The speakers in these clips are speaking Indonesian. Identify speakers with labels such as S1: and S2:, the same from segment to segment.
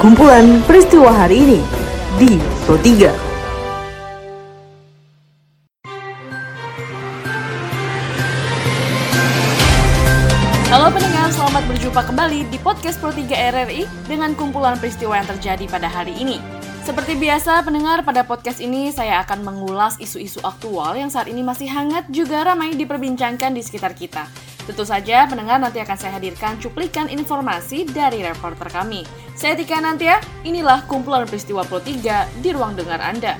S1: Kumpulan peristiwa hari ini di Pro 3.
S2: Halo pendengar, selamat berjumpa kembali di podcast Pro 3 RRI dengan kumpulan peristiwa yang terjadi pada hari ini. Seperti biasa, pendengar pada podcast ini saya akan mengulas isu-isu aktual yang saat ini masih hangat juga ramai diperbincangkan di sekitar kita. Tentu saja pendengar nanti akan saya hadirkan cuplikan informasi dari reporter kami. Saya Tika Nantia, inilah kumpulan peristiwa Pro 3 di ruang dengar Anda.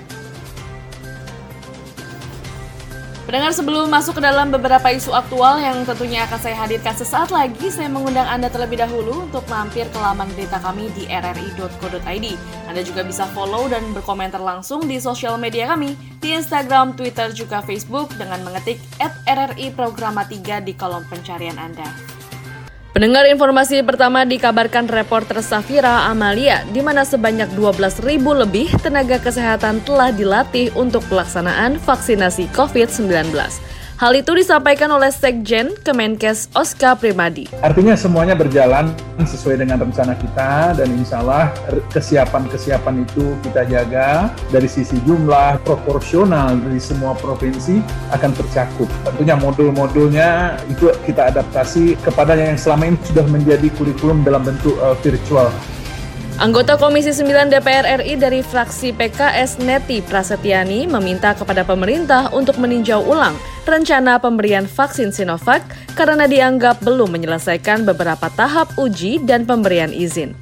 S2: Pendengar sebelum masuk ke dalam beberapa isu aktual yang tentunya akan saya hadirkan sesaat lagi, saya mengundang Anda terlebih dahulu untuk mampir ke laman berita kami di rri.co.id. Anda juga bisa follow dan berkomentar langsung di sosial media kami, di Instagram, Twitter, juga Facebook dengan mengetik at RRI Programa 3 di kolom pencarian Anda. Pendengar informasi pertama dikabarkan reporter Safira Amalia, di mana sebanyak 12.000 lebih tenaga kesehatan telah dilatih untuk pelaksanaan vaksinasi COVID-19. Hal itu disampaikan oleh Sekjen Kemenkes Oska Primadi.
S3: Artinya semuanya berjalan sesuai dengan rencana kita dan insya Allah kesiapan-kesiapan itu kita jaga dari sisi jumlah proporsional dari semua provinsi akan tercakup. Tentunya modul-modulnya itu kita adaptasi kepada yang selama ini sudah menjadi kurikulum dalam bentuk uh, virtual.
S2: Anggota Komisi 9 DPR RI dari fraksi PKS Neti Prasetyani meminta kepada pemerintah untuk meninjau ulang rencana pemberian vaksin Sinovac karena dianggap belum menyelesaikan beberapa tahap uji dan pemberian izin.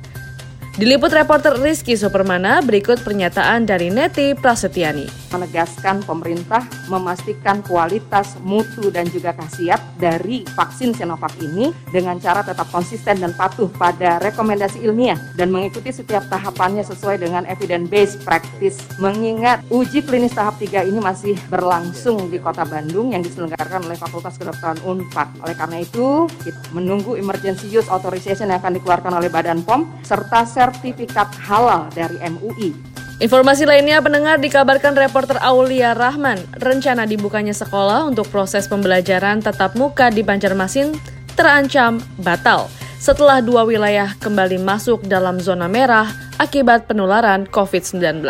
S2: Diliput reporter Rizky Supermana, berikut pernyataan dari Neti Prasetyani.
S4: Menegaskan pemerintah memastikan kualitas, mutu, dan juga khasiat dari vaksin Sinovac ini dengan cara tetap konsisten dan patuh pada rekomendasi ilmiah dan mengikuti setiap tahapannya sesuai dengan evidence-based practice. Mengingat uji klinis tahap 3 ini masih berlangsung di kota Bandung yang diselenggarakan oleh Fakultas Kedokteran UNPAD. Oleh karena itu, kita menunggu emergency use authorization yang akan dikeluarkan oleh Badan POM serta sertifikat halal dari MUI.
S2: Informasi lainnya pendengar dikabarkan reporter Aulia Rahman, rencana dibukanya sekolah untuk proses pembelajaran tatap muka di Banjarmasin terancam batal setelah dua wilayah kembali masuk dalam zona merah akibat penularan COVID-19.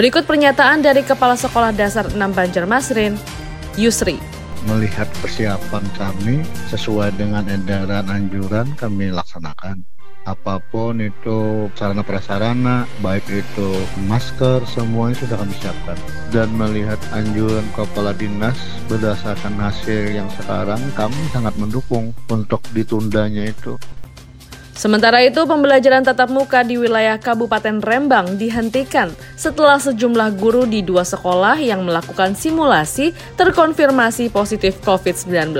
S2: Berikut pernyataan dari Kepala Sekolah Dasar 6 Banjarmasin, Yusri.
S5: Melihat persiapan kami sesuai dengan edaran anjuran kami laksanakan apa pun itu sarana prasarana baik itu masker semuanya sudah kami siapkan dan melihat anjuran kepala dinas berdasarkan hasil yang sekarang kami sangat mendukung untuk ditundanya itu
S2: Sementara itu, pembelajaran tatap muka di wilayah Kabupaten Rembang dihentikan setelah sejumlah guru di dua sekolah yang melakukan simulasi terkonfirmasi positif COVID-19.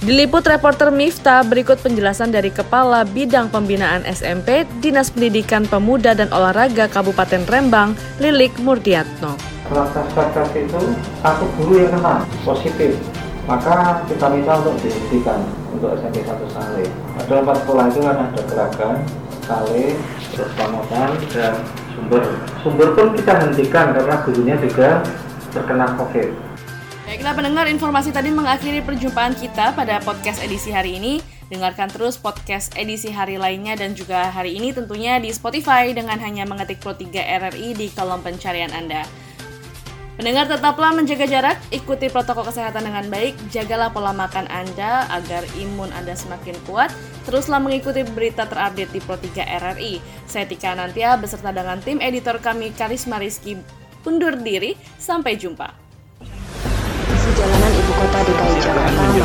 S2: Diliput reporter Mifta, berikut penjelasan dari Kepala Bidang Pembinaan SMP Dinas Pendidikan Pemuda dan Olahraga Kabupaten Rembang, Lilik Murdiatno.
S6: Kelas itu satu guru yang kena positif, maka kita minta untuk dihentikan untuk SMP 1 Sale. Ada empat sekolah itu kan ada Gerakan, Sale, terus Pamotan, dan Sumber. Sumber pun kita hentikan karena gurunya juga terkena COVID.
S2: Baiklah pendengar, informasi tadi mengakhiri perjumpaan kita pada podcast edisi hari ini. Dengarkan terus podcast edisi hari lainnya dan juga hari ini tentunya di Spotify dengan hanya mengetik Pro 3 RRI di kolom pencarian Anda. Pendengar tetaplah menjaga jarak, ikuti protokol kesehatan dengan baik, jagalah pola makan Anda agar imun Anda semakin kuat. Teruslah mengikuti berita terupdate di Pro 3 RRI. Saya Tika Nantia beserta dengan tim editor kami Karisma Rizky undur diri. Sampai jumpa